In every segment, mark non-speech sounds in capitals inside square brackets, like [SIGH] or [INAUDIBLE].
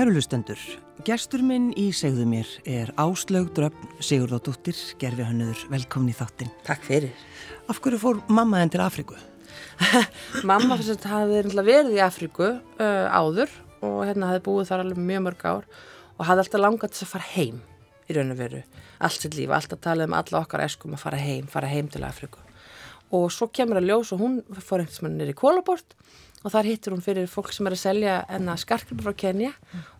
Kærulustendur, gestur minn í segðu mér er Áslaug Dröfn Sigurðardóttir, gerfi hannuður, velkomin í þáttin. Takk fyrir. Af hverju fór mamma henn til Afriku? [LAUGHS] mamma fyrst hafði verið í Afriku uh, áður og hérna hafði búið þar alveg mjög mörg ár og hafði alltaf langað til að fara heim í raun og veru. Allt sitt líf, alltaf talað um alla okkar eskum að fara heim, fara heim til Afriku. Og svo kemur að ljós og hún fór einhvers mann nýri kólabort og þar hittur hún fyrir fólk sem er að selja enna skarkripur frá Kenya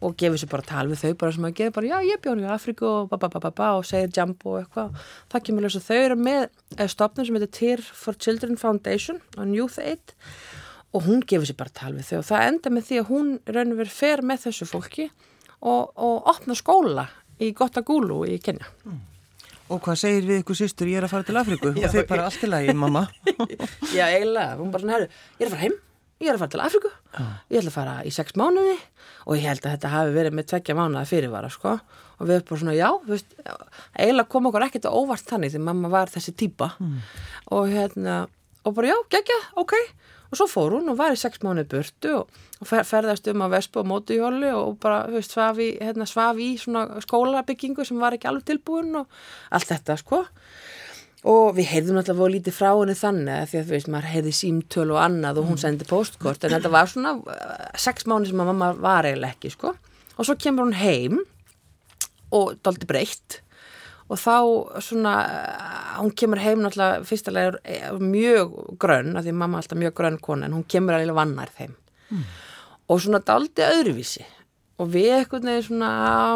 og gefur sér bara tal við þau bara sem að gefa bara já ég bjónu í Afríku og bababababa og segir jumbo og eitthvað. Það kemur ljósa þau eru með eh, stopnum sem heitir Tear for Children Foundation og Youth Aid og hún gefur sér bara tal við þau. Og það enda með því að hún raun og verið fer með þessu fólki og, og opna skóla í Gottagulu í Kenya mm. Og hvað segir við ykkur sýstur, ég er að fara til Afríku. [LAUGHS] Og þau bara allt í lagi, mamma. [LAUGHS] Já, eiginlega, hún bara svona, herru, ég er að fara heim ég er að fara til Afriku ég ætla að fara í sex mánuði og ég held að þetta hafi verið með tveggja mánuða fyrirvara sko. Og við erum bara svona já, veist, eiginlega kom okkur ekkert óvart þannig því mamma var þessi týpa. Mm. og hérna og bara já, gegja, ok. Og svo fór hún og var í sex mánuði burtu og, og fer, ferðast um á Vespu og Mótuhjóli og bara veist, svaf í, hérna, svaf í svona skólabyggingu sem var ekki alveg tilbúin og allt þetta sko og við heyrðum náttúrulega voru lítið frá henni þannig að því að þú veist, maður heyrði símtöl og annað og hún mm. sendi postkort en þetta var svona uh, sex mánu sem að mamma var eiginlega ekki sko. Og svo kemur hún heim og daldi breytt. Og þá svona uh, hún kemur heim náttúrulega fyrstulega mjög grönn, af því mamma er alltaf mjög grönn kona en hún kemur alveg vannar þeim mm. og svona daldi öðruvísi. Og við eitthvað nefnir svona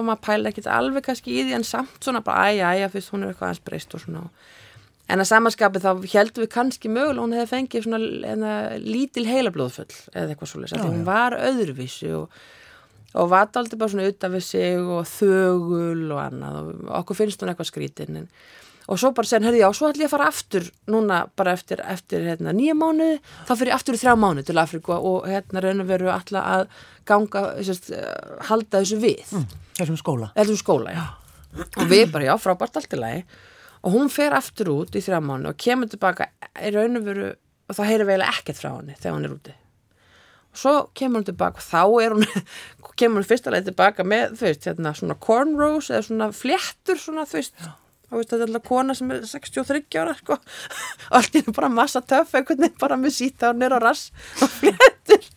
maður pæla ekkert alveg kannski í því en samt svona bara æja, æja, fyrst hún er eitthvað aðeins breyst og svona En að samanskapi þá heldum við kannski mögulega hún hefði fengið svona hérna, lítil heilablóðfull eða eitthvað svolítið. Því hún var öðruvísi og, og var aldrei bara svona utan við sig og þögul og annað og okkur finnst hún eitthvað skrítin. En, og svo bara segja, herði já, svo ætlum ég að fara aftur núna bara eftir, eftir hérna, nýja mánuði, þá fyrir ég aftur í þrjá mánuði til Afrika og hérna raun og veru alltaf að ganga, sérst, halda þessu við. Mm, þessum skóla. Þessum skóla, já. Og við bara, já, frábært allt í lagi og hún fer aftur út í þrjá mánu og kemur tilbaka í raun og veru og það heyrir vel ekkert frá henni þegar hún er úti. Og svo kemur hún tilbaka og þá er hún [LAUGHS] kemur hún fyrsta leið tilbaka með þú veist, hérna svona cornrows eða svona fléttur svona þú veist, þetta er alltaf kona sem er 63 ára sko. [LAUGHS] allt er bara massa töff einhvern veginn bara með síta og rass og fléttur.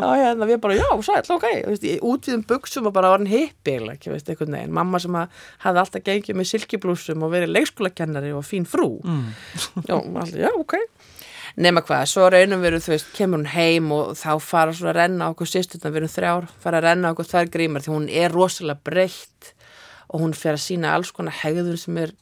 Og hérna við bara já, sæl, ok. Út við um buksum og bara var hann veginn, mamma sem hafði alltaf gengið með silkiblúsum og verið leikskólakennari og fín frú. Mm. já, alltaf, já, ok. Nema hvað, svo raunum við, þú veist, kemur hún heim og þá fara svo að renna okkur sýsturna, við erum þrjár, fara að renna okkur þær grímar því hún er rosalega breytt og hún fer að sína alls konar hegður sem er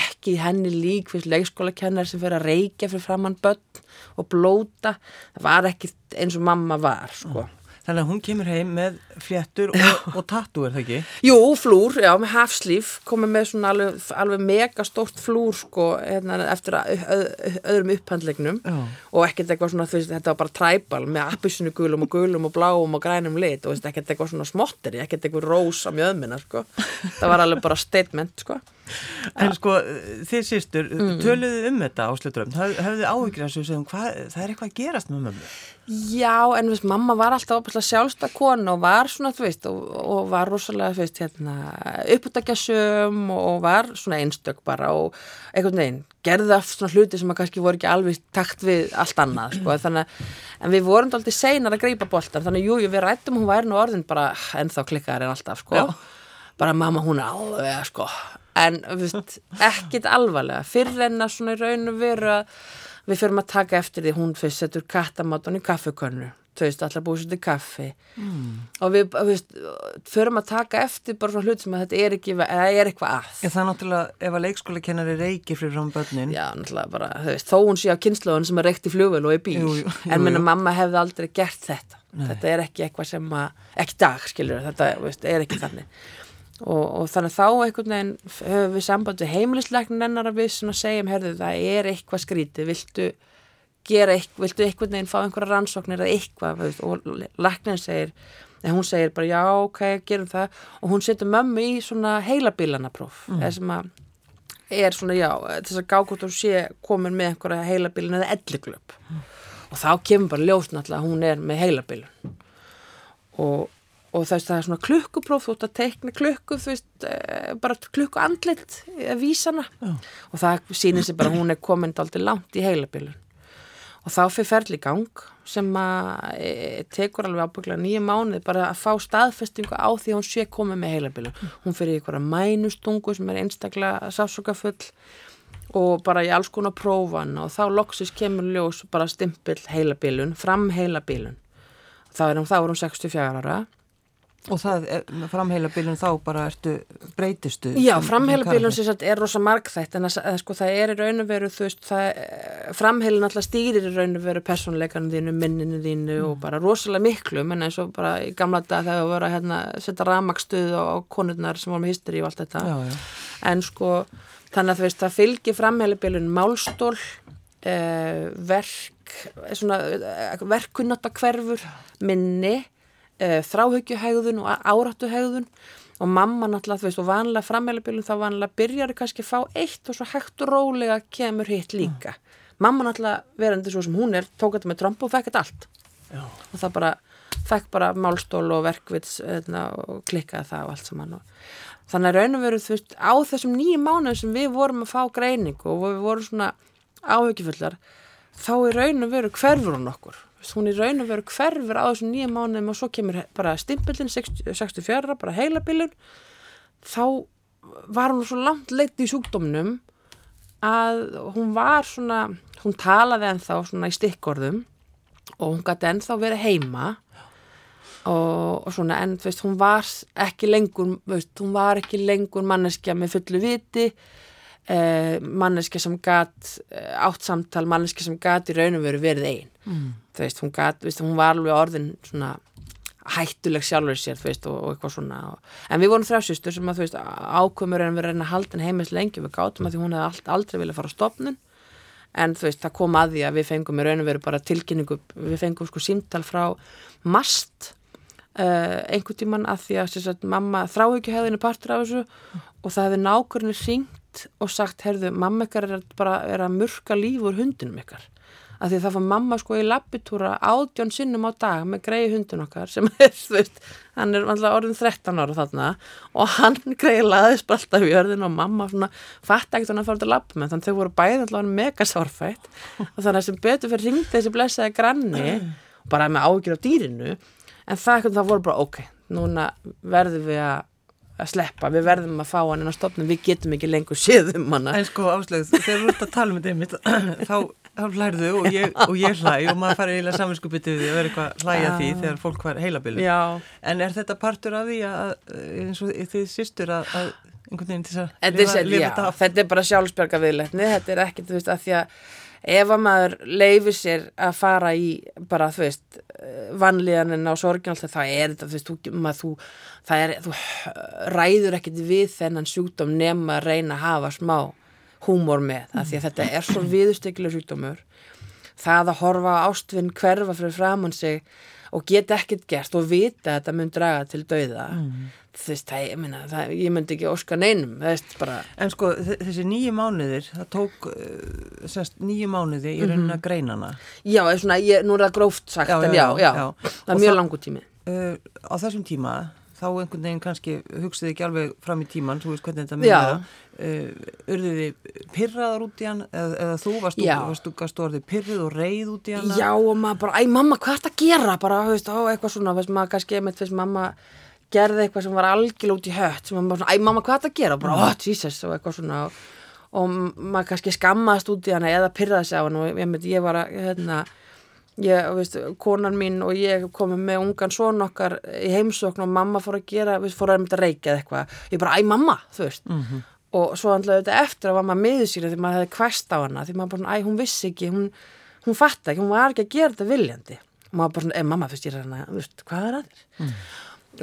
ekki henni lík fyrir leikskólakennar sem fer að reykja fyrir framann börn og blóta það var ekki eins og mamma var sko. Þannig að hún kemur heim með fléttur og, og tattu, er það ekki? Jú, flúr, já, með hafslíf komið með svona alveg, alveg megastórt flúr sko, hérna, eftir að, öð, öðrum upphandlegnum já. og ekkert eitthvað svona, veist, þetta var bara træbal með appisinu gulum og gulum og bláum og grænum lit og veist, ekkert eitthvað svona smotteri, ekkert eitthvað rós á mjöðmina, sko. Það var alveg bara statement, sko. En sko, þið sýstur, mm. töluðu um þetta ásluturum, hafðu áhyggjur að þessu, það er eitthvað að gerast með mömmu? Já, en veist, mamma var alltaf opastlega sjálfstak kona og var svona, þú veist, og, og var rosalega, þú veist, hérna, upputækjasum og var svona einstök bara og einhvern veginn gerði það svona hluti sem að kannski voru ekki alveg takt við allt annað, sko, þannig að, en við vorum alltaf seinar að greipa boltar, þannig að jú, jú, við rættum hún væri nú orðin bara ennþá klikkaðar en alltaf, sko, Já. bara mamma hún er alveg, sko, en viðst, ekkit alvarlega. Fyrir en að svona í raun og veru að við fyrir að taka eftir því hún fyrst setur kattamátan í kaffekönnu þú veist, allar búið svolítið kaffi mm. og við, við fyrir að taka eftir bara svona hlut sem að þetta er ekki eða er eitthvað að. Já, það er náttúrulega ef að leikskóla kennari reykir fyrir frá bönnin. Já, náttúrulega bara, þú veist, þó hún sé á kynnslóðun sem er reykt í fljóvel og í bíl, jú, jú, en minna mamma hefði aldrei gert þetta. Nei. Þetta er ekki eitthvað sem að, ekki dag, skiljur, þetta veist, er ekki þannig og, og þannig þá einhvern veginn höfum við samband við heimilisleiknin ennar að við segjum, herðu það er eitthvað skrítið, viltu gera eitthvað, viltu einhvern veginn fá einhverja rannsóknir eða eitthvað? Og leiknin segir, en hún segir bara já ok, gerum það. Og hún setur mömmu í svona heilabílanapróf mm. eða sem að er svona já, þess að og sé komin með einhverja heilabílun eða elliklöp mm. og þá kemur bara ljósn alltaf að hún er með heilabílun og og þess það er svona klukkupróf þú ert að teikna klukku veist, eh, bara klukku andlit að vísana. Já. og það sýnir sér bara hún er komin aldrei langt í heilabilun. Og þá fyrir ferli gang sem að e, tekur alveg ábygglega nýja mánuð bara að fá staðfestingu á því að hún sé komið með heilabilun. Hún fyrir í einhverja mænustungu sem er einstaklega sásugafull og bara í alls konar prófan og þá loksis kemur ljós bara stimpill heilabilun, fram heilabilun. Þá er hún, þá er hún 64 ára Og það, framheila bílun þá bara ertu breytistu? Já, framheilabílun sem sagt er rosa margþætt en að, að, sko, það er í raun og veru þú veist, framheilin alltaf stýrir í raun og veru persónleikanu þínu, minninu þínu mm. og bara rosalega miklu menn eins og bara í gamla dag þegar við vorum að hérna, setja ramagsstuð á konurnar sem voru með hysteri og allt þetta já, já. en sko, þannig að þú veist það fylgir framheilabílun málstól eh, verk svona, eh, verkunnata hverfur minni uh, þráhyggjuhægðun og áráttuhægðun og mamma náttúrulega, þú veist, og vanlega framheilabilun þá vanlega byrjar kannski að fá eitt og svo hægt og rólega kemur hitt líka. Mm. Mamma náttúrulega verandi svo sem hún er, tók þetta með tromba og fekk þetta allt. Já. Og það bara, fekk bara málstól og verkvits eðna, og klikkaði það og allt saman. Og þannig að raun og veru, þú veist, á þessum nýjum mánuðum sem við vorum að fá greiningu og við vorum svona áhugifullar, þá er raun og veru hverfur hún okkur hún í raun og veru hverfur á þessum nýja mánuðum og svo kemur bara stimpillin 64, bara heilabilun þá var hún svo langt leitt í sjúkdómnum að hún var svona hún talaði ennþá svona í stikkorðum og hún gæti ennþá verið heima. Og, og svona en veist, hún var ekki lengur veist, hún var ekki lengur manneskja með fullu viti eh, manneskja sem gæt eh, átt samtal, manneskja sem gæti í raun og veru verið einn mm. Þú veist, hún, veist, hún var alveg orðin svona hættuleg sjálfur sér, þú veist, og, og eitthvað svona. En við vorum þrjásýstur sem að, þú veist, ákvömmur en við reyna að halda henni heimis lengi við gátum að því hún hefði aldrei viljað fara á stopnun en þú veist, það kom að því að við fengum í raun og veru bara tilkynningu við fengum sko símtal frá mast uh, einhver tíman að því að sagt, mamma þrá ekki hefðinu partur af þessu og það hefði nákvæmlega ringt og sagt, herðu, mamma ykkar er bara er að murka líf úr hundinum ykkar. Að því það fann mamma sko í lappitúra ádjón sinnum á dag með greiði hundun okkar sem er, þú veist, hann er alltaf orðin 13 ára þarna og hann [LAUGHS] greiði laðis bara alltaf í örðin og mamma svona fatt ekkert hann að fara til að lappa með þannig þau voru bæði alltaf mega sárfætt. Og þannig að sem betur fyrir ringdi þessi blessaði granni bara með ágjur á dýrinu en það það voru bara ok, núna verðum við að að sleppa, við verðum að fá hann en að stopna, við getum ekki lengur séðum hann En sko áslögð, þegar þú ert að tala um þetta [CLEARS THROAT] þá þá hlærðu og ég, og ég hlæ og maður fari eiginlega saminskupið við að vera eitthvað hlæja því þegar fólk var heilabilu en er þetta partur af því að eins og þið sýstur að, að einhvern veginn til þess að lifa, lifa þetta af? þetta er bara sjálfsberga viðletni þetta er ekkert, þú veist, að því að ef að maður leifir sér að fara í bara, þú veist vanlíðaninn á sorgjálta, það er þetta, þú veist, þú, maður, þú, það er, þú ræður ekkert við þennan sjúkdóm nema að reyna að hafa smá húmor með það því að þetta er svo viðustekileg sjúkdómur. Það að horfa ástvinn hverfa fyrir framann sig og geta ekkert gert og vita að þetta mun draga til dauða. Mm. Þess það, ég minna, það, ég myndi ekki óska neinum, þess bara En sko þessi nýju mánuðir, það tók uh, sérst, nýju mánuði í rauninna mm -hmm. greinana Já, svona, ég, nú er það gróft sagt, já, en já, já, já. það er og mjög langu tími. Uh, Á þessum tíma þá einhvern veginn kannski hugsiði ekki alveg fram í tíman, þú veist hvernig þetta með það urðið þið pyrraðar út í hann eða, eða þú varst þú gæst orðið pyrrið og reið út í hann Já og maður bara, æ mamma hvað er þetta að gera? Bara, veist, ó, eitthvað svona, veist, maður kannski einmitt, veist, mamma gerði eitthvað sem var algjörl út í hött sem maður bara, æ mamma hvað er þetta að gera og bara, oh, Jesus og eitthvað svona og, og maður kannski skammast út í hann eða pyrraði sig á hann og ég, ég var að, hérna ég, veist, konan mín og ég komum með ungan són okkar í heimsókn og mamma fór að gera, veist, fór að reykja eða eitthvað, ég bara, æ mamma, þú veist mm -hmm. og svo handlaði þetta eftir að var maður miður sér því maður hefði kvæst á hana því maður bara, æ, hún vissi ekki, hún, hún fatt ekki, hún var ekki að gera þetta viljandi og maður bara, æ mamma, þú veist, ég er hana, þú veist, hvað er að þér? Mm.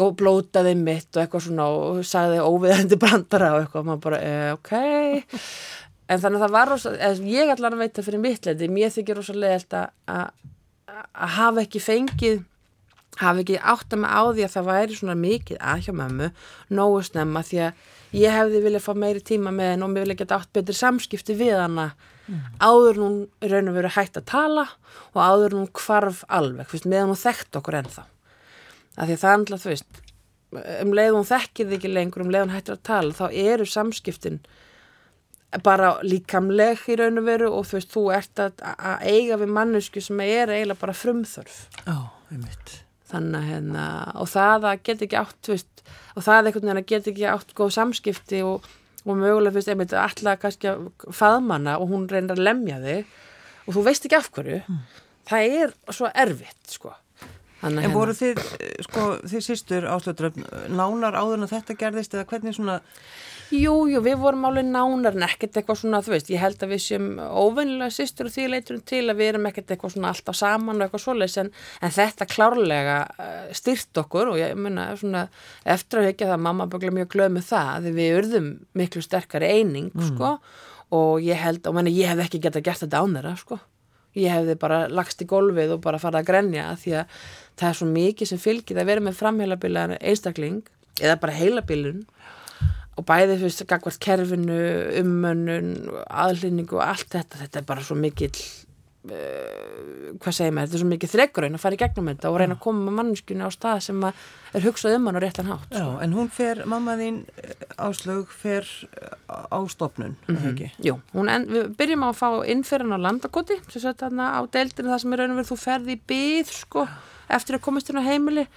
Og blótaði mitt og eitthvað svona og sagði óviðandi brandara og eitthvað. Og maður bara, e, ok. [LAUGHS] En þannig að það var rosa, ég allar að veita fyrir mittleiti, mér þykir rosa leiðilt að að hafa ekki fengið hafa ekki átt að með á því að það væri svona mikið að hjá mömmu nógu snemma því að ég hefði viljað fá meiri tíma með henn og mér vilja geta átt betri samskipti við hana mm. áður hún raun og veru hægt að tala og áður hún kvarf alveg, meðan hún þekkt okkur ennþá af því það er alltaf, þú veist um leið hún þekkir þig ekki lengur um leið hún hættir að tala, þá eru samskiptin bara líkamleg í raun og veru og þú veist, þú ert að, að eiga við mannesku sem er eiginlega bara frumþörf. Já, einmitt. Þannig að hérna, og það að geta ekki átt veist, og það er einhvern veginn að geta ekki átt góð samskipti og, og mögulega fyrst einmitt alltaf kannski að faðmanna og hún reynir að lemja þig og þú veist ekki af hverju. Mm. það er svo erfitt sko Þannig en voru þið, sko, þið sístur áslöfdrafn, nánar áður en þetta gerðist eða hvernig svona Jú, jú, við vorum alveg nánar en ekkert eitthvað svona, þú veist, ég held að við séum óvennilega sýstur og því leiturum til að við erum ekkert eitthvað svona alltaf saman og eitthvað svoleiðs en, en þetta klárlega uh, styrt okkur og ég munna svona eftir að hekja það að mamma byggla mjög glöð með það því við urðum miklu sterkari eining, mm. sko og ég held, og menna ég hef ekki gett að gert þetta án þeirra, sko ég hefði bara lagst í golfið og bara farið að grenja því að það er svo mikið sem fylgir að vera með framheilabílar einstakling eða bara heilabilun og bæði fyrst gagvart kerfinu, ummönnun, aðlýningu og allt þetta, þetta er bara svo mikill, uh, hvað segir maður, þetta er svo mikill þreggurinn að fara í gegnum þetta og reyna að koma með mannskjunni á stað sem er hugsað um hann og réttan hátt. Já, en hún fer, mamma þín eh, áslög, fer eh, á stopnun, mm -hmm. ekki? Jú, en, við byrjum á að fá innferðan á landakoti, sem sagt þarna á deildinu það sem er raun og verið þú ferði í byð, sko, eftir að komast inn á heimili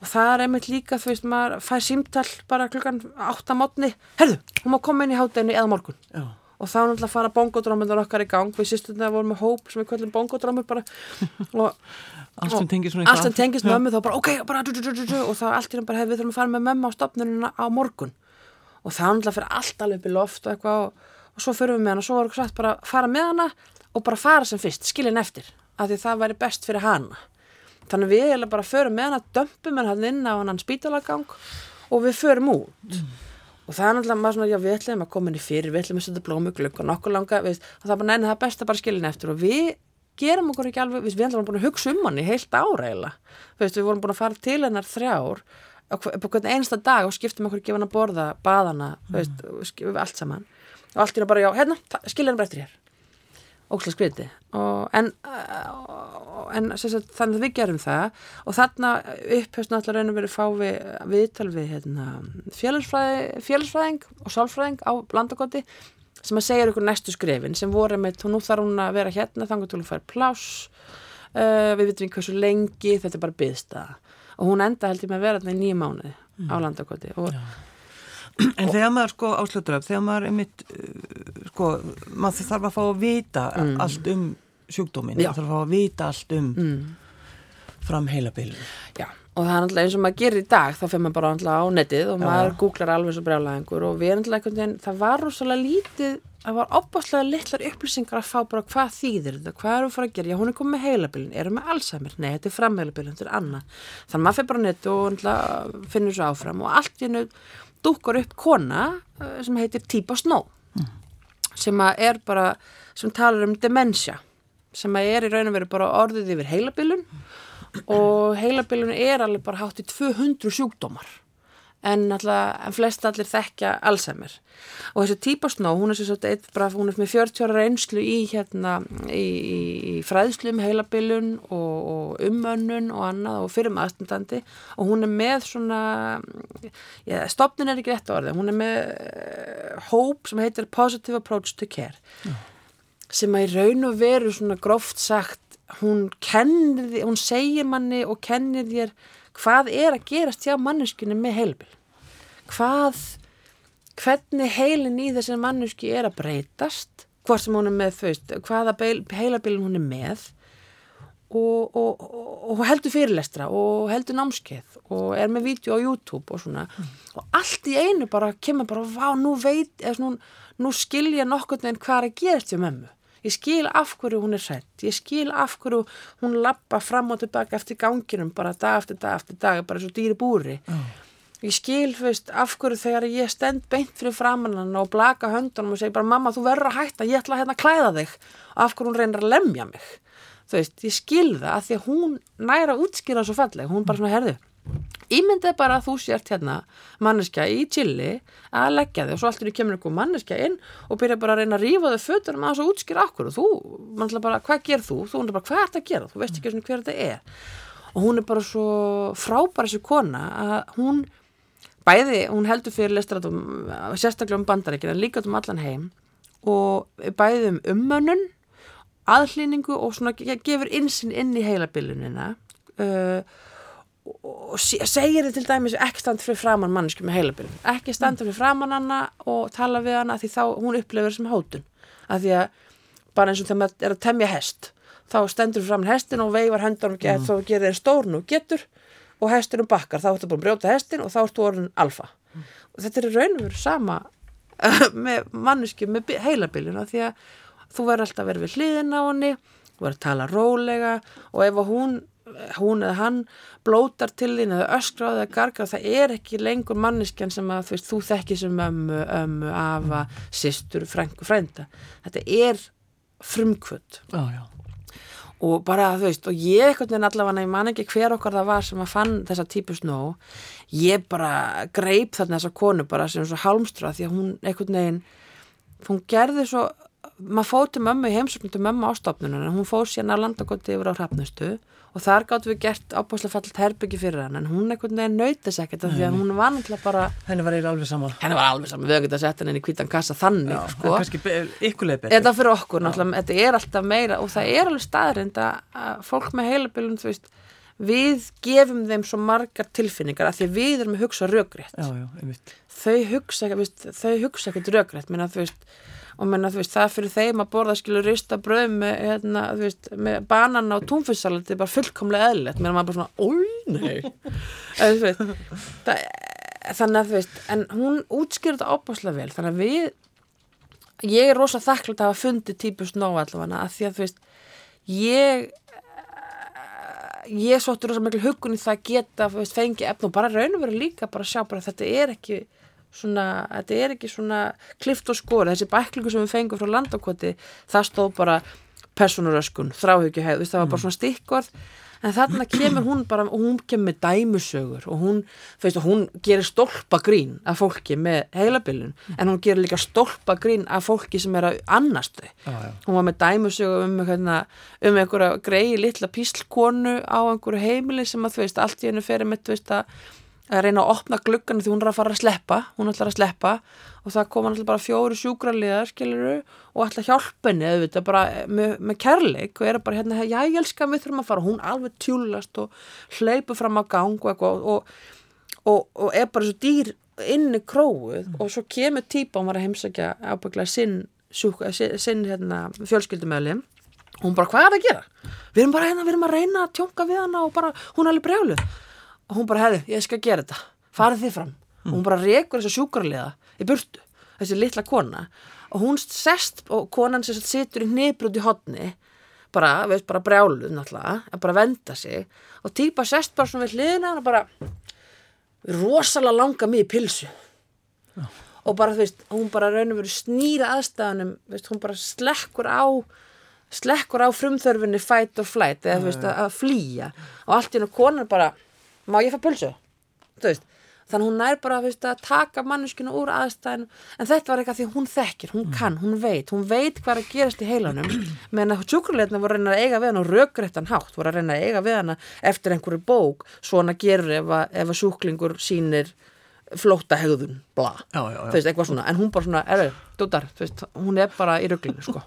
og það er einmitt líka, þú veist, maður fær símtall bara klukkan 8 mótni herðu, hún má koma inn í hátteginu eða morgun Já. Og þá náttúrulega fara bongodrómyndur okkar í gang, við sýstum það að vorum með hóp sem við kvöldum bongodrómur bara. [LAUGHS] Og allt sem tengis með mömmu þá bara, ok, bara du, du, du, og þá allt í raun bara, hefur við þurfum að fara með mömmu á stopnununa á morgun. Og þá náttúrulega fyrir allt alveg upp í loft og eitthvað og, og svo fyrir við með hana, svo varum við sagt bara fara með hana og bara fara sem fyrst, skilin eftir af því það væri best fyrir hana. Þannig við erum bara að förum með hann að dömpum hann inn á hann spítalagang og við förum út. Mm. Og það er náttúrulega maður svona, já við ætlum að koma í fyrir við ætlum að setja blómuglögg og nokkur langa við, og það er bara neina það besta bara skilin eftir. Og við gerum okkur ekki alveg, við, ætlum að búin að hugsa um hann í heilt ára eiginlega, við vorum búin að fara til hennar þrjár på hvern einsta dag og skiptum okkur ekki hann að borða baðana, mm. veist, allt saman. Og allt er bara, já, hérna, skilja hann bara eftir hér ókslega skriti en, en sagt, þannig að við gerum það. Og þarna upphjöfst náttúrulega raun og verið fá við viðtal við hérna, félagsfræðing og sálfræðing á landakoti sem að segja ykkur næstu skrifin sem voru með, nú þarf hún að vera hérna þannig að hún fær plás uh, við vitum ekki hversu lengi þetta er bara byggsta og hún enda held ég með að vera hérna í nýja mánuði mm. á landakoti. Og Já. En þegar maður sko áslötuðröf, þegar maður er mitt, uh, sko, maður þarf að fá að vita mm. allt um sjúkdómin, maður þarf að fá að vita allt um mm. fram heilabilinu. Já, og það er alltaf eins og maður gerir í dag, þá fyrir maður bara alltaf á netið og maður ja. googlar alveg svo brjálæðingur og við erum alltaf einhvern veginn, það var rosalega lítið, það var opaslega litlar upplýsingar að fá bara hvað þýðir þetta, hvað eru fyrir að gera, já hún er komið með heilabilin, erum við Alzheimer, nei þetta er framheilabilin, þetta er annað, þannig maður fyrir bara netið og finnur svo áfram og allt í nöð dúkar upp kona eh, sem heitir Típa Snó. Sem er bara, sem talar um demensja sem er í raun og veru bara orðið yfir heilabilun. Og heilabilun er alveg bara hátt í 200 sjúkdómar en, alltaf, en flest allir þekkja Alzheimer og þessi típasnó, hún er sér svona hún er með 40 ára reynslu í hérna, í, í fræðslum heilabilun og, og umönnun og annað og fyrir maðurstundandi og hún er með svona ja, stopnin er ekki rétt orðið, hún er með uh, hóp sem heitir Positive Approach to Care Já. sem að í raun og veru svona gróft sagt hún kennir, hún segir manni og kennir þér hvað er að gerast hjá manneskunni með heilbil? Hvað hvernig heilin í þessi manneski er að breytast? Hvort sem hún er með þaust hvaða heilabilin hún er með. Og, og, og heldur fyrirlestra og heldur námskeið og er með vídeo á YouTube og svona. Mm. og allt í einu bara kemur bara vá nú veit, eða nú, nú skilja nokkur en hvað er að gerast hjá mömmu Ég skil af hverju hún er hrætt, ég skil af hverju hún lappa fram og tilbaka eftir ganginum bara dag eftir dag eftir dag, bara svo dýri búri. Oh. Ég skil, þú veist, af hverju þegar ég stend beint fyrir framannan og blaka höndunum og segi bara mamma þú verður að hætta, ég ætla að hérna að klæða þig af hverju hún reynir að lemja mig. Þú veist, ég skil það að því að hún næra útskýra svo falleg, hún bara svona herðu Ímyndið bara að þú sért hérna manneskja í chili að leggja þig og svo alltaf kemur einhver manneskja inn og byrja bara að reyna að rífa þau fötur að það útskýra okkur og þú, mannlega bara, hvað ger þú? Þú er bara, hvað er þetta að gera? Þú veist ekki hver þetta er og hún er bara svo frábæra þessu kona að hún bæði, hún heldur fyrir listratum sérstaklega um bandaríkina, líka um allan heim og bæði um ummönnun aðlýningu og svona gefur insinn inn í heilabilinina uh, og segir þið til dæmis ekki standa fyrir framann mannsku með heilabilin ekki standa fyrir framann hana og tala við hana því þá hún upplifir sem hótun. Að því að bara eins og þegar maður er að temja hest þá stendur fram hestin og veifar höndan og mm. þá gerir þeir stórn og getur og hestinum bakkar, þá ertu búin að brjóta hestin og þá ertu orðin alfa. Mm. og þetta er raun og veru sama [LAUGHS] með mannesku með heilabilina því að þú verður alltaf vera við hliðin á henni þú verður að tala rólega og ef hún, hún eða hann blótar til þín eða það eða gargar það er ekki lengur manneskjan sem að þú, veist, þú þekkir sem ömmu, ömmu, afa, sýstur, frængu, frænda. Þetta er frumkvöld já, já. Og bara þú veist og ég ekkert en allavega ég man ekki hver okkar það var sem að fann þessa típu snó. Ég bara greip þarna þessa konu bara sem svo halmstra því að hún ekkert neginn hún gerði svo maður fóti mömmu í heimsöknu til mömmu ástofnunum en hún fóð sérna að landa gott yfir á hrafnustu og þar gáttu við gert ábúrslega fallit herbyggi fyrir hann en hún ekkert neginn nöytis ekkert því að hún var náttúrulega bara henni var alveg saman henni var alveg saman, við hefum getið að setja henni í kvítan kassa þannig Já, sko. þetta fyrir okkur náttúrulega, þetta er alltaf meira og það er alveg staðrind að fólk með heilabilun þú veist við gefum þeim svo margar tilfinningar að því við erum að hugsa röggrétt þau hugsa, ekkert veist og menna veist það fyrir þeim að borða skilur rista bröð með, hérna, veist, með banana og túnfissalat þetta er bara fullkomlega eðlert er maður bara svona, oi nei. [LAUGHS] Þannig að þú veist en hún útskýrur þetta ábáslega vel. Þannig að við ég er rosa þakklátt að hafa fundið típust nóg allavega að því að þú veist ég ég sóttur rosa miklu hugun í það að geta veist, fengi efn og bara raun og vera líka bara að sjá bara að þetta er ekki svona, þetta er ekki svona klift og skor, þessi bæklingu sem við fengum frá landakoti, það stóð bara personuröskun, þráhugjuhæð það var bara mm. svona stikkorð en þarna kemur hún bara, og hún kemur með dæmusögur og hún, veist, hún gerir stólpa grín af fólki með heilabillun, en hún gerir líka stólpa grín af fólki sem er að annastu ah, hún var með dæmusögur um hérna, um einhverja greiði litla píslkonu á einhverju heimili sem að þú veist, allt í hennu ferir með veist að að reyna að opna gluggan því hún er að fara að sleppa hún ætlar að sleppa og það koma alltaf bara fjóru sjúkraliðar skiluru og ætla að hjálpa henni auðvitað bara með, með kærleik og er bara hérna, já ég elska við þurfum að fara hún alveg tjúlast og hleypu fram á gang og og, og, og er bara svo dýr inni króið mm. og svo kemur típa hún var að heimsækja ábygglega sinn, sinn, sinn hérna, fjölskyldumöli og hún bara hvað er það að gera? Við erum bara hérna, við erum að reyna að tjónka við hana og bara hún er alveg brjáluð og hún bara, hefði, ég skal gera þetta farið þið fram mm. og hún bara rekur þessu sjúkarliða í burtu, þessi litla kona. Og hún sest og konan sem sittur í nýbrúti hodni bara, veist, bara brjáluð náttúrulega að bara venda sig. Og týpa sest bara svona við hliðina og bara rosalega langa mig í pilsu. Já. og bara, þú veist, hún bara raun og veru snýra aðstæðanum, veist, hún bara slekkur á slekkur á frumþörfinni fight or flight eða, þú veist, að flýja. Og allt í hennu konar bara má ég fá pulsu þannig hún nær bara veist, að taka manneskinu úr aðstæðin en þetta var eitthvað því hún þekkir, hún kann, hún veit. Hún veit hvað er að gerast í heilanum. Meðan að sjúkurleitna voru að reyna að eiga við hann og raugrættan hátt voru að reyna að eiga við hann eftir einhverju bók, svona gerur ef að, ef að sjúklingur sínir flóta hegðun, bla. Já, já, já. Veist, eitthvað svona, en hún bara svona, erðu, dúdar hún er bara í rugglinu, sko.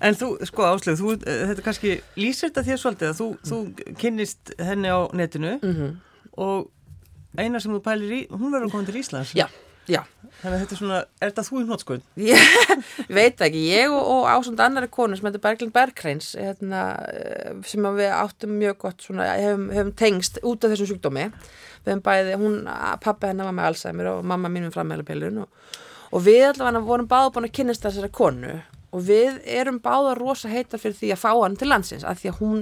En þú, sko Áslið, þú, eh, þetta kannski lýsir þetta þér svolítið að þú, mm. þú kynnist henni á netinu mm -hmm. og eina sem þú pælir í hún verður að koma til Íslands. Já, já. Þannig að þetta er svona, er þetta þú í nótskóð? [LAUGHS] Ég veit ekki, ég og, og ásund annari konu sem heitir Berglind Bergreins hérna, eh, sem við áttum mjög gott svona, hefum, hefum tengst út af þessum sjúkdómi. Við hefum bæði, hún, pappa hennar var með Alzheimer og mamma mín með framhælupilun og, og við allavega vorum báða búin að kynast þessari konu og við erum báða rosa heita fyrir því að fá hann til landsins að því að hún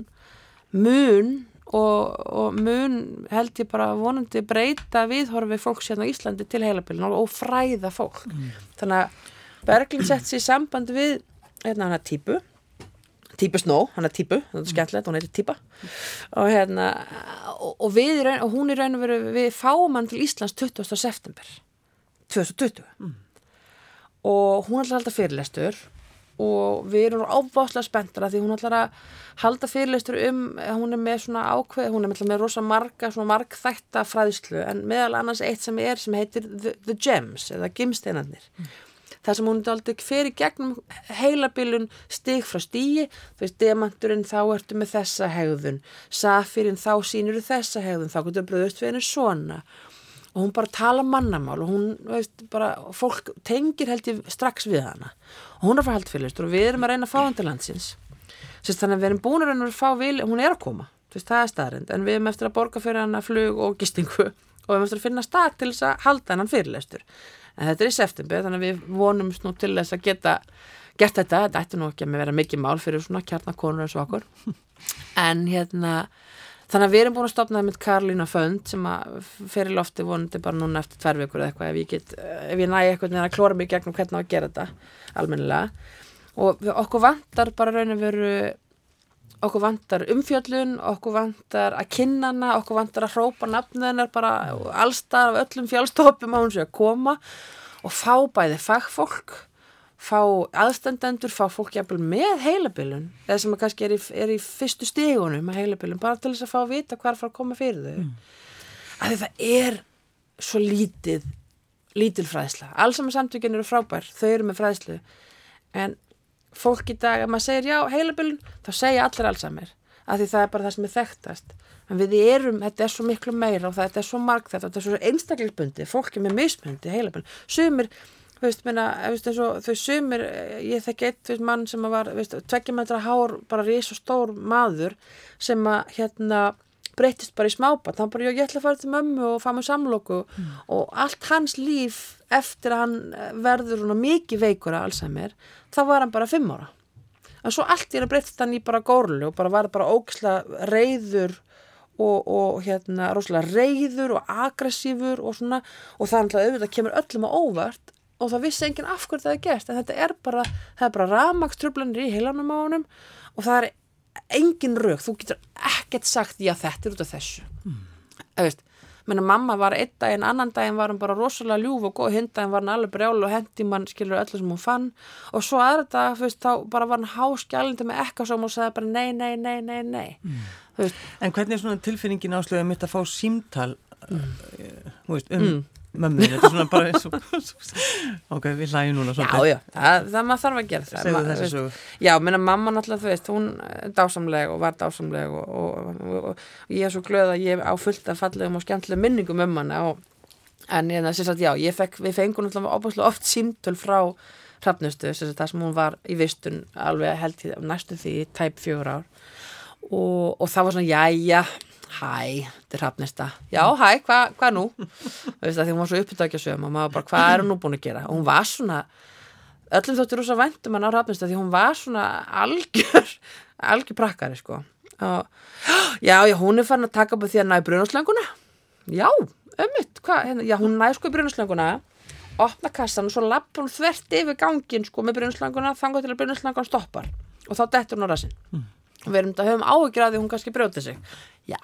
mun og, og mun held ég bara vonandi breyta viðhorfi fólks hérna á Íslandi til heilapilun og, fræða fólk mm. þannig að Berglind sett sér samband við hérna hann að típu Típu Snó, hann er típu, þetta er skemmtilegt, hún heitir típa og hérna og, og, við, og hún er raun og veru við fáum hann til Íslands 20. september 2020 mm. og hún er alltaf fyrirlestur og við erum óbáslega spenntar að því hún ætlar að halda fyrirleistur um, hún er með svona ákveð, hún er með rosa marga, svona margþætta fræðslu en meðal annars eitt sem er sem heitir The, the Gems eða Gimsteinarnir. Mm. Það sem hún er aldrei fyrir gegnum heilabilun stig frá stíi, þú veist, demanturinn þá ertu með þessa hegðun, safirinn þá sínur þessa hegðun, þá getur bröðust við henni svona og hún bara tala mannamál og hún, veist, bara fólk tengir held ég strax við hana. Og hún er frá haldfélagstur og við erum að reyna að fá hann til landsins. Sist, þannig að við erum búin að reyna að fá vil hún er að koma, veist, það er staðrind en við erum eftir að borga fyrir hann að flug og gistingu [LAUGHS] og við erum eftir að finna stað til þess að halda hann fyrirlegstur en þetta er í september þannig að við vonum snú til þess að geta gert þetta, þetta ætti nú ekki að vera mikið mál fyrir svona kjarnakonur eins og okkur. [LAUGHS] En hérna Þannig að við erum búin að stopna það með Karlína Fönd sem að fyrir lofti vonandi bara núna eftir tverr vikur eða eitthvað ef ég, get, ef ég næ eitthvað neina að klóra mig gegnum hvernig að gera þetta almennilega. Og okkur vantar bara raun að veru okkur vantar umfjöllun, okkur vantar að kynna hana, okkur vantar að hrópa nafnðunar bara allstar af öllum fjálstofum hún sé að koma og fá bæði fagfólk fá aðstandendur, fá fólk jæfnvel með heilabilun, eða sem kannski er í, er í fyrstu stígunum með heilabilun bara til þess að fá að vita hvað er að fara að koma fyrir þau. Mm. að það er svo lítið lítil fræðsla, allsama samtökinn eru frábær, þau eru með fræðslu en fólk í dag, ef maður segir já heilabilun, þá segja allir allsamir, af því það er bara það sem er þekktast. En við erum, þetta er svo miklu meira og það er svo marg þetta, þetta er svo einstaklingsbundi, fólk er með mismundi heilabilun, sumir Þú veist, menna, veist, eins og þau sumir, ég þekki eitt veist, mann sem var, veist, tveggjumetra hár, bara rís og stór maður sem að, hérna, breytist bara í smábat, hann bara, ég ætla að fara til mömmu og fá mig samlóku mm. og allt hans líf eftir að hann verður svona mikið veikur að Alzheimer, þá var hann bara fimm ára. En svo allt í hann breytist hann í bara górlu og bara var bara ógisla reyður og, og hérna, rosalega reyður og aggressífur og svona, og það er alltaf auðvitað kemur öllum á óvart og það vissi enginn af hverju það er gert en þetta er bara, það er bara ramakstrublanir í heilanum á honum og það er engin rauk, þú getur ekkert sagt já þetta er út af þessu mm. veist, menna mamma var einn dag en annan daginn var hann bara rosalega ljúf og góð hindaginn var hann alveg brjál og hendi mann skilur öllu sem hún fann og svo aðra dag, þú veist, þá bara var hann háskjælindi með ekkasóm og sagði bara nei, nei, nei, nei, nei mm. En hvernig er svona tilfinningin áslögum mitt að fá símtal mm. uh, veist, um mm mömmu, þetta er svona bara eins og ok, við hlægjum núna Já, já, það, það maður þarf að gera það. Segðu þessu sögu. Já, minna mamma náttúrulega, þú veist, hún er dásamleg og var dásamleg og, og, og, og ég er svo glöð að ég á fullt af fallegum og skemmtilega minningum um hana en ég þess að já, ég fekk, við fengum náttúrulega óbúslega oft símtöl frá hrafnustu, þess að það sem hún var í vistun alveg held í næstu því tæp fjögur ár. Og það var svona, já, já hæ, þetta er hafnista já, hæ, hvað hva nú? Því hún var svo uppdækja sögum og maður bara, hvað er hún nú búin að gera? Og hún var svona öllum þóttir rosa væntum hann á hafnista því hún var svona algjör algjör prakkari sko. Og, já, já, hún er farin að taka upp því að næ brunaslanguna já, ömmit, hvað, hérna, já, hún næ sko brunaslanguna opna kassan og svo lappur hún þvert yfir gangin sko með brunaslanguna þangar til að brunaslangan stoppar. Og þá dettur hún á rassin mm. Við erum þetta höfum áhugir að því hún kannski brjóti sig. Já,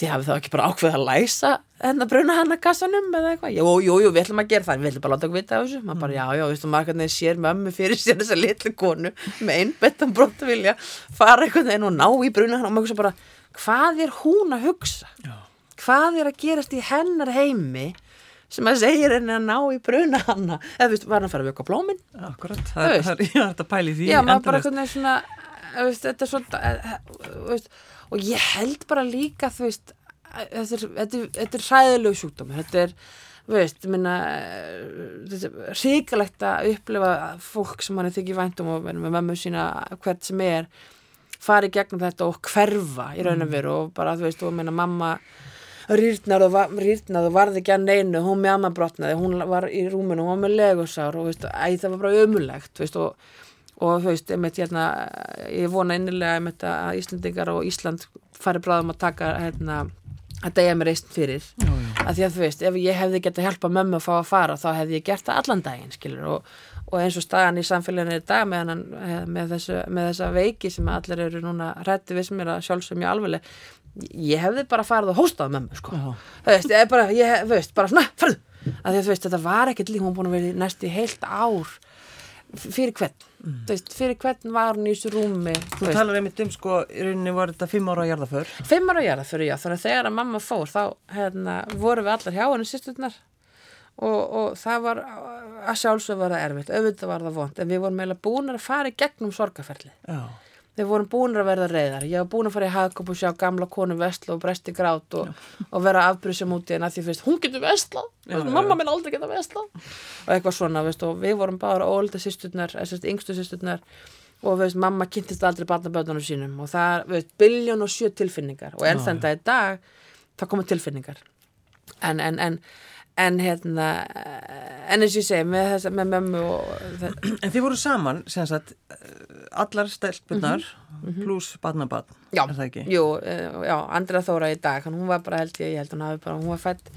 þið hafið þá ekki bara ákveð að læsa en að bruna hann að kassanum eða eitthvað, jú, jú, jú, við ætlum að gera það. Við ætlum bara að láta okkur vita af þessu, maður bara, já, já, þú veist, maður hvernig sér mömmu fyrir sér þessa litlu konu með einbettan brott að vilja fara eitthvað en og ná í bruna hann og maður bara, hvað er hún að hugsa? Já. hvað er að gerast í hennar heimi sem að segja henni að ná í bruna hanna eða þú veist, var hann að fara að vöka blómin? Akkurat, það það er, þetta pæli því Já, maður bara svona, svona veist, þetta er svona, eh, eh, veist og ég held bara líka þú veist þetta er, þetta er, þetta er hræðilegu sjúkdómi þetta er, veist, minna þetta er ríkalegt að upplifa fólk sem hann er þykki væntum og með mömmu sína hvert sem er fari gegnum þetta og hverfa í raun og mm. veru og bara þú veist og minna mamma rýrnaði og, og varði ekki að neinu, hún með ammabrotnaði hún var í rúminu, hún var með legusár og veist, æ, það var bara ömulegt veist, og og þú veist, einmitt, hérna, ég vona innilega einmitt, að Íslandingar og Ísland fari bráðum að taka hérna, að degja mér reist fyrir. Já, já. að því að þú veist, ef ég hefði gett að hjálpa mömmu að fá að fara, þá hefði ég gert það allan daginn, skilur, og, og eins og staðan í samfélaginu er dag með, hann, eh, með, þessu, með þessa veiki sem allir eru núna rætti við sem er að sjálfsögum ég alveg ég hefði bara farið og hóstað mömmu, sko. Þú veist, ég, bara, ég veist, bara svona, farið að því að þú veist, þetta var ekkert líka, hún búin að vera næst í heilt ár fyrir hvern? Mm. veist, fyrir hvern var hún í þessu rúmi? Þú veist. talar einmitt um sko, í rauninni var þetta fimm ára á jarðaför Fimm ára á jarðaför, já, þannig að þegar að mamma fór þá hérna, voru við allar hjá henni sýsturnar og, og það var að sjálfsög var það erfitt, auðvitað var það vond en við vorum meila búin að fara í gegnum sorgaferli Já Við vorum búin að verða reyðar. Ég var búin að fara í hagkop og sjá gamla konu vestla og bresti grát og, og vera afbrysjum út í henn að því fyrst, hún getur vestla, mamma minn aldrei geta vestla og eitthvað svona, veist, og við vorum bara ólda sýsturnar, yngstu sýsturnar og veist, mamma kynntist aldrei barnaböðunum sínum. Og það er biljón og sjö tilfinningar. Og enn þann dag í dag það komur tilfinningar. En, en, en en hérna en eins og ég segi með, þessa, með mömmu En þið voru saman sagt, allar stelpunar mm -hmm. pluss badnabann Já, jú, eh, já, Andra Þóra í dag hún var bara held ég, ég held hún hafi bara hún var fætt,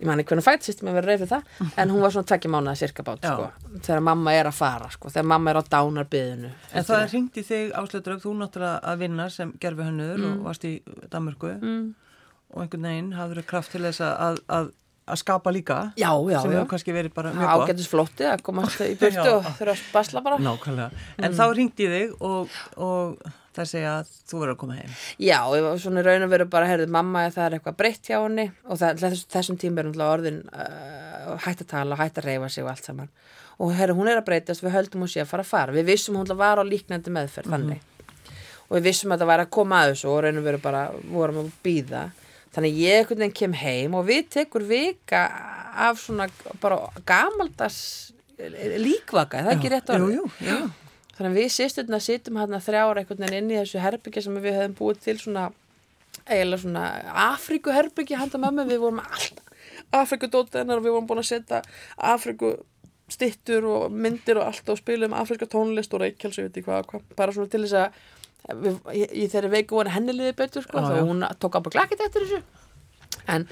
ég man ekki hvernig fætt sýstum ég verið reyð fyrir það, [LAUGHS] en hún var svona tvekkja mánuða cirka bát, sko, þegar mamma er að fara sko, þegar mamma er á dánarbyðinu En það ringdi þig áslöðdraug, þú náttúrulega að vinna sem gerfi hannur mm. og varst í Danmörku mm. og einhvern veginn hafður kraft til þess að, að að skapa líka já, já, sem hefur kannski verið bara mjög gott. ágættis flotti að komast í [LAUGHS] byrtu og þurfa að spasla bara. Nákvæmlega, en mm. þá ringdi þig og, og það segja að þú verður að koma heim. Já, ég var svona raun og veru bara heyrðu mamma að það er eitthvað breytt hjá henni og það, þess, þessum tím er orðin uh, hægt að tala, hægt að reyfa sig og allt saman. Og heyrðu hún er að breytast við höldum hún sé að fara að fara. Við vissum hún var á líknandi meðferð mm -hmm. og við vissum að það væri að koma að þessu og raun og veru bara vorum að býða þannig ég einhvern veginn kem heim og við tekur vika af svona bara gamaldas líkvaka, það er ekki rétt orðið? Þannig að við sýsturna sittum hérna þrjára einhvern veginn inn í þessu herbyggja sem við hefðum búið til svona eiginlega svona Afrikuherbyggja handa mömmu, við vorum alltaf Afrikudóttenar og við vorum búin að setja Afrikustittur og myndir og allt og spilum. Afrika tónlist og reykjáls, ég veit ekki hvað, hvað bara svona til þess að við, í þeirri veiku var henni liðið betur sko, þá hún tók á bara glakkit eftir þessu en,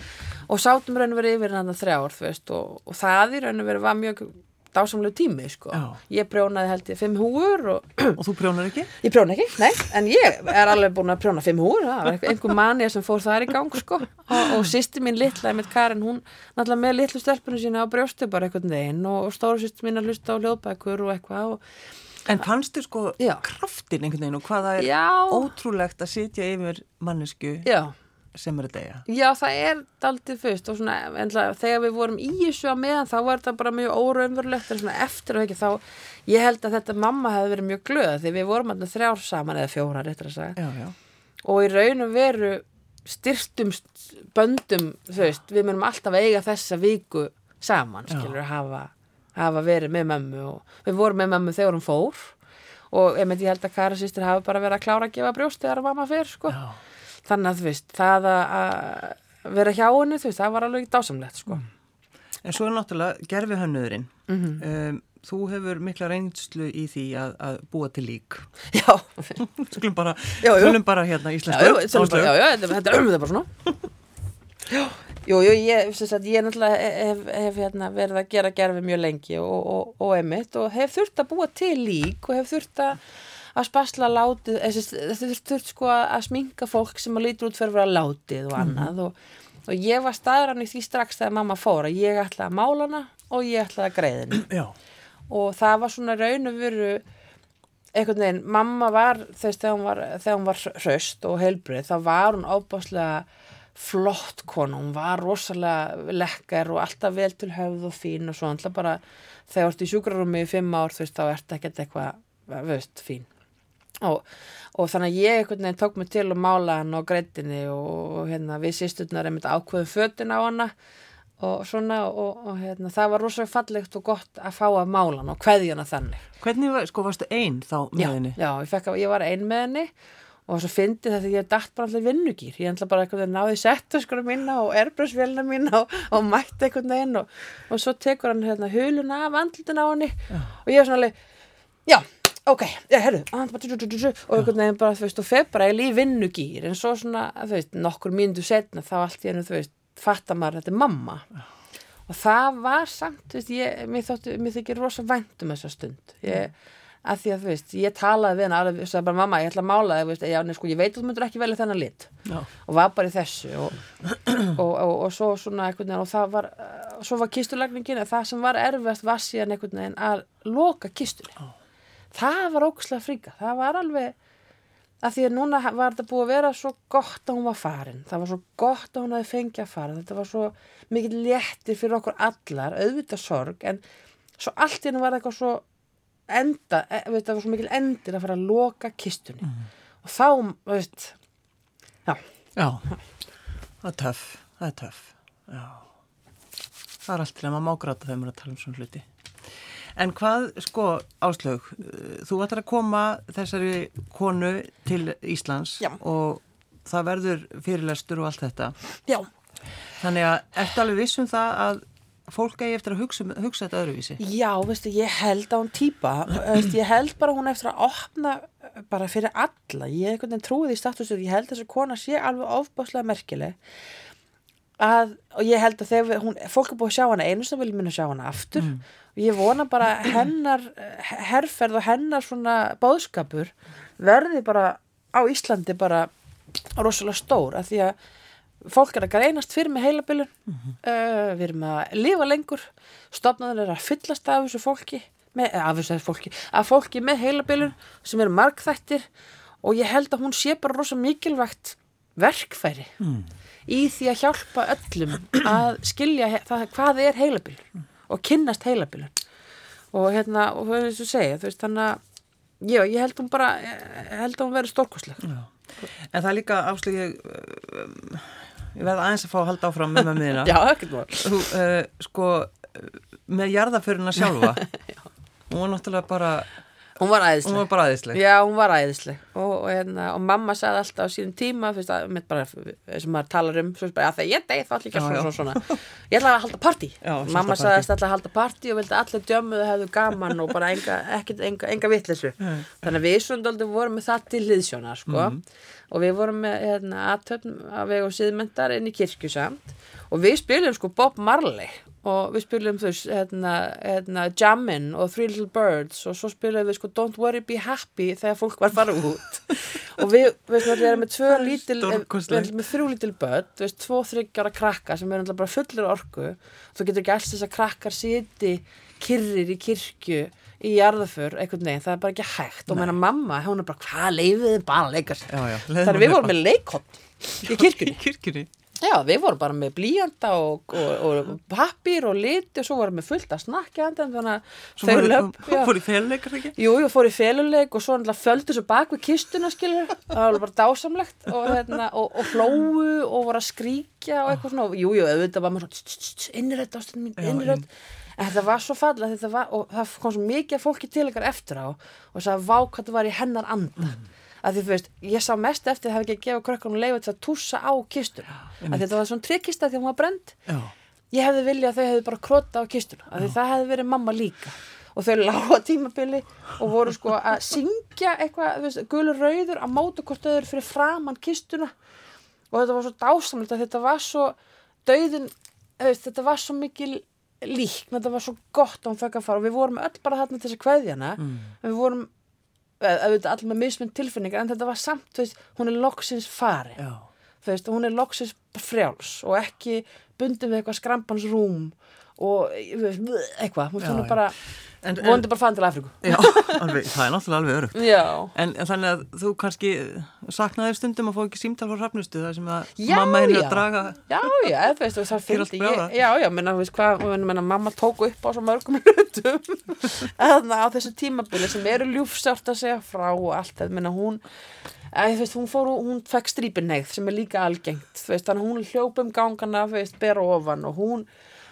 og sátum raun og verið yfir hann þrjár veist, og, og það í raun og verið var mjög dásamlegu tími sko. ég prjónaði held ég fimm húur og, [CLEARS THROAT] og þú prjónar ekki? Ég prjóna ekki, nei, en ég er alveg búin að prjóna fimm húur, einhver manni sem fór þar í gang sko og, og sýsti mín litla, ég með Karin, hún náttúrulega með litlu stelpunum sína á brjóstu bara einhvern veginn og stóru sýsti mín að hlusta á hljóðbækur og eitthvað og En fannstu sko Já. kraftin einhvern veginn og hvaða er Já. ótrúlegt að sitja yfir mannesku Já. sem er að deyja? Já, það er aldrei fyrst og svona, enla, þegar við vorum í þessu að meðan þá var þetta bara mjög óraunverulegt en svona eftir og ekki þá ég held að þetta mamma hefði verið mjög glöð því við vorum alltaf þrjár saman eða fjóra réttur að segja og í raun og veru styrtum böndum, þú veist, við myndum alltaf eiga þessa viku saman, skilur, að hafa hafa verið með mömmu og við vorum með mömmu þegar hún fór og ég, ég held að Kara sýstir hafi bara verið að klára að gefa brjóst þegar mamma fyrir sko. þannig að þú veist, það að vera hjá henni, þú veist, það var alveg dásamlegt sko. Mm. En svo er náttúrulega gerfi hönnuðurinn mm -hmm. um, þú hefur mikla reynslu í því að, að búa til lík [LAUGHS] Já Skulum bara, bara hérna íslensku Já, já, þetta er bara svona Já [LAUGHS] Jú, jú, ég, sagt, ég náttúrulega hef, hef hérna, verið að gera gerfi mjög lengi og, og, og emitt og hef þurft að búa til lík og hef þurft að, að spasla látið, þurft, þurft sko að sminka fólk sem að lítur út fyrir að vera látið og annað mm. og, og ég var staðrann í því strax þegar mamma fór að ég ætlaði að mála hana og ég ætlaði að greiðina Já. og það var svona raun og veru einhvern veginn, mamma var þess þegar hún var, var hraust og heilbrið, þá var hún ábáslega flott konu, hún var rosalega lekkar og alltaf vel til höfð og fín og svo alltaf bara þegar þú ert í sjúkrarúmi í fimm ár þú veist þá ert ekkert eitthvað, veist, fín. Og, og þannig að ég einhvern veginn tók mig til að mála hann á greitinni og hérna við sýsturnar er myndið ákveðum fötin á hana og svona og, og hérna það var rosalega fallegt og gott að fá að mála hann og hveði hana þannig. Hvernig, sko, varstu einn þá með já, henni? Já, ég, fekk, ég var einn með henni og svo fyndi þetta að ég dætt bara allir vinnugýr ég ætla bara eitthvað að náði settu skora mína og erbröðsvélina mína og, og mætti eitthvað neginn og, og svo tekur hann hérna huluna af andlutin á hann og ég er svona alveg já, ok, já, herru og eitthvað neginn bara, þú veist, og feð bara í vinnugýr en svo svona, þú veist, nokkur mínundu setna þá allt í hennu, þú veist, fattar maður þetta er mamma. Og það var samt, þú veist, ég, mér þóttu, mér þykir rosa vænt um þessa stund. Ég að því að þú veist, ég talaði við hennar alveg, það er bara mamma, ég ætla að mála það já, sko, ég veit að þú myndur ekki velja þennan lit. Já. og var bara í þessu og, [CLEARS THROAT] og, og, og svo svona eitthvað og það var, svo var kistulagningin það sem var erfiðast var síðan einhvern veginn að loka kistunni. Það var ógustlega fríka. Það var alveg að því að núna var þetta búið að vera svo gott að hún var farin. Það var svo gott að hún hafi fengið að fara. Þetta var svo mikið léttir fyrir okkur allar, auðvitað sorg en svo allt í hennu var eitthvað svo enda, e, veit, það var svo mikil endir að fara að loka kistunni mm. og þá, veit já, já. það er töff það er töff já. það er allt til að maður má gráta þegar maður er að tala um svona hluti En hvað, sko, Áslaug, þú ætlar að koma þessari konu til Íslands Já. og það verður fyrirlestur og allt þetta. Já. Þannig að eftir alveg vissum það að fólk eigi eftir að hugsa, hugsa þetta öðruvísi. Já, veistu, ég held á hún týpa, ég held bara hún eftir að opna bara fyrir alla. Ég hef einhvern veginn trúið í statusur, ég held þess að kona sé alveg ofbáslega merkileg að, og ég held að þegar hún, fólk er búið að sjá hana einu sem vil minna sjá hana aftur mm. og ég vona bara hennar herrferð og hennar svona bóðskapur verði bara á Íslandi bara rosalega stór að því að fólk er að greinast fyrir með heilabilun. Mm -hmm. uh, við erum að lifa lengur. Stofnaður er að fyllast af þessu fólki með, af þessu fólki, af fólki með heilabilun sem eru markþættir og ég held að hún sé bara rosalega mikilvægt verkfæri mm. í því að hjálpa öllum að skilja það, hvað er heilabilun og kynnast heilabilun. Og hérna, og það er eins og segja veist, þannig að, já, ég held hún bara ég held að hún verið stórkosleg En það er líka áslugið ég verði aðeins að fá að halda áfram með með miðina [LAUGHS] Já, ekkert mál. Þú, uh, sko, með jarðaföruna sjálfa. [LAUGHS] Hún var náttúrulega bara Hún var æðisleg. Hún var bara æðisleg. Já, hún var æðisleg. Og, og, hérna, og mamma sagði alltaf á sínum tíma, þú veist, að, með bara, sem maður talar um, svo veist bara, að það ég degi það allir ekki svona, svona, svona. Ég ætlaði að halda party. Já, mamma sagði alltaf að halda party og vildi allir djömuðu hefðu gaman og bara enga, ekkert, enga, enga vittlesu. Þannig að við svondaldi vorum með það til liðsjónar, sko. Mm. Og við vorum með, hérna, aðtöfn að vega og síðmyndar inn í kirkjusamt og við spilum sko Bob Marley og við spilum þú hérna, hérna, Jammin og Three Little Birds og svo spilum við sko Don't Worry Be Happy þegar fólk var farað út. Og við, við erum með tvö lítil við erum með þrjú lítil börn við erum tvo þryggjara krakka sem er bara fullir orku. Þú getur ekki alls þess að krakkar siti kyrrir í kirkju í jarðaför, eitthvað neginn, það er bara ekki hægt. Og mér að mamma, hún er bara, hvað leiðið bara leikast, þannig við vorum með leikott í kirkjunni. [LAUGHS] Já, við vorum bara með blíjanda og, og, og pappir og liti og svo vorum við fullt að snakka þannig að þau löp Svo [LAUGHS] fór í féluleikar ekki? Jú, við fór í féluleik og svo földu svo bak við kistuna skilur, það var bara dásamlegt og, hérna, og hlóu og voru að skríkja og eitthvað svona. Jú, jú, auðvitað var maður svona innrætt ástæðin mín, innrætt en þetta var svo falla og það kom svo mikið fólki til ykkar eftir á og þess að vákvæmt var í hennar anda. Mm að því þú veist, ég sá mest eftir að hafa ekki að gefa krökkunum leiðið til að tússa á kistuna að þetta var svona tryggkista því að hún var brend Já. ég hefði viljað að þau hefði bara krota á kistuna að því það hefði verið mamma líka. Og þau lága tímabili og voru sko að syngja eitthvað, veist, gulur rauður að móta hvort eru fyrir framann kistuna. Og þetta var svo dásamlega að þetta var svo döðin, þetta var svo mikil lík, þetta var svo gott að hún fekk að fara. Og við vorum öll bara þarna til þess að kveðjana mm. við vorum auðvitað allir með mismund tilfinningar en þetta var samt, þú veist, hún er loksins fari þú veist, hún er loksins frjáls og ekki bundið við eitthvað skrampans rúm og eitthvað, hún finnur bara vonandi bara fann til Afríku. Já, [LAUGHS] alveg, það er náttúrulega alveg örugt en, en þannig að þú kannski saknaði stundum að fá ekki símtal frá hrafnustu það sem að já, mamma henni að draga Já, já, það veist, það fylgdi Já, já, menna, veist hvað, menna, mamma tóku upp á svo mörgum [LAUGHS] hlutum. Á þessu tímabili sem eru ljúfsárt að segja frá og allt það, menna, hún Æ, veist, hún, fór, hún fekk strípinneið sem er líka algengt veist, þannig hún hljópum gangana bera ofan og hún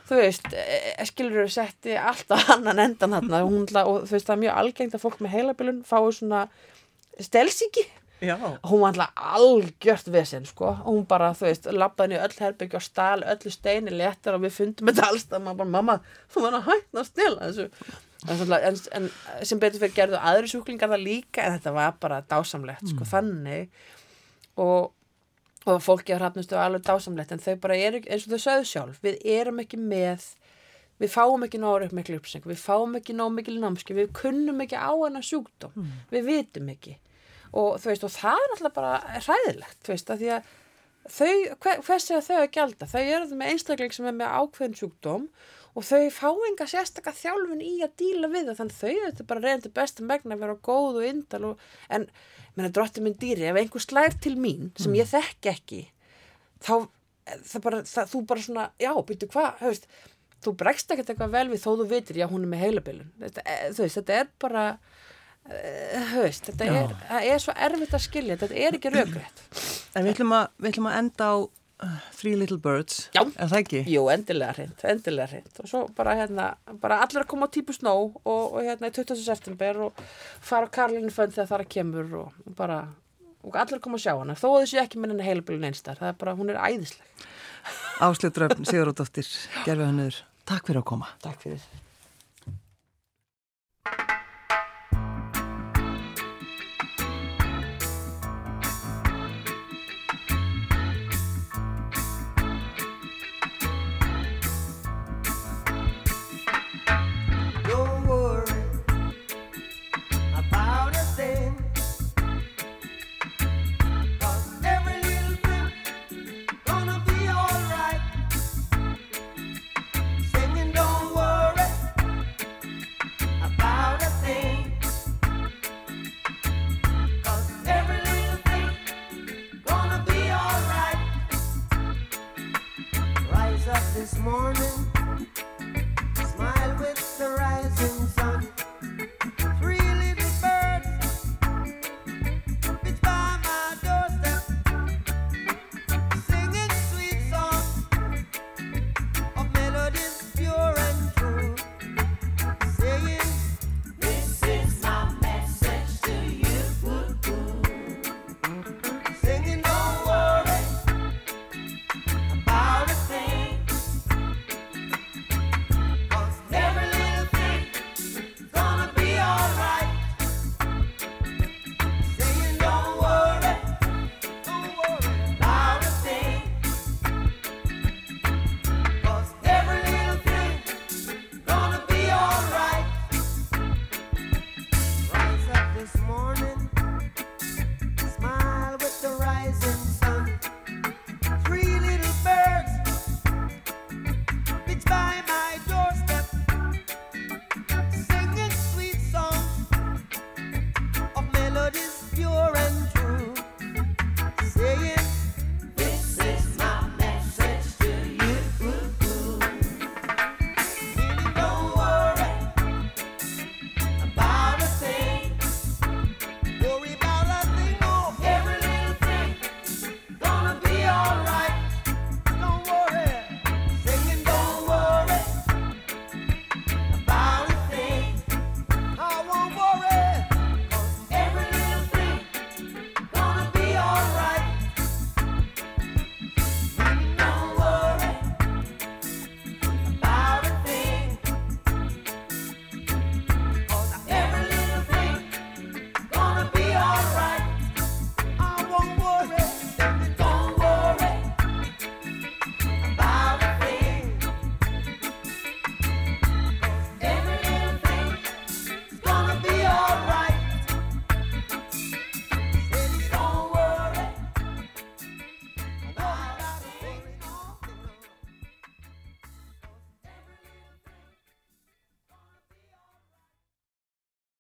þú veist, e, skilur þú setti alltaf [LAUGHS] annan endan hann og þú veist það er mjög algengt að fólk með heilabilun fái svona stelsíki hún var alltaf algjört vesen sko, hún bara, þú veist, lappaði niður öll herbyggja og stál öllu steini letar og við fundum þetta alls það, maður bara, mamma, þú var að hægna að stila þessu. En, en sem betur fyrir gerðu aðri sjúklingar það líka en þetta var bara dásamlegt sko, mm. þannig og og fólki á hrappnustu er alveg dásamlegt en þau bara eru eins og þau sögðu sjálf við erum ekki með við fáum ekki nóg mikil uppseng við fáum ekki nóg mikil námski við kunnum ekki á hana sjúkdóm mm. við vitum ekki og þú veist og það er náttúrulega bara hræðilegt þú veist að því að þau, hver, hvers er þau að gælda? Þau eru með einstakleik sem er með ákveðin sjúkdóm og þau fá enga sérstakka þjálfun í að díla við það þannig þau eru bara reyndu bestu megna að vera góð og indal og, en menna drótti minn dýri, ef einhver slær til mín sem ég þekk ekki þá það bara, það, þú bara svona, já, byrju hvað, þú bregst ekkert eitthvað vel við þó þú vitir, já, hún er með heilabilun þetta, veist, þetta er bara höfst, þetta er, er svo erfitt að skilja, þetta er ekki raugrætt En við ætlum að, við ætlum að enda á Three Little Birds, Já. er það ekki? Jú, endilega hreint, endilega hreint. Og svo bara hérna, bara allir að koma á típu snó og, og hérna í 20. september og fara á Karlinu fönn þegar það að kemur og, og bara, og allir að koma að sjá hana. Þó að þessu ekki minna heilabilun einstar það er bara, hún er æðisleg. Áslið Dröfn, Sigurðardóttir, gerfið hannur Takk fyrir að koma. Takk fyrir this morning.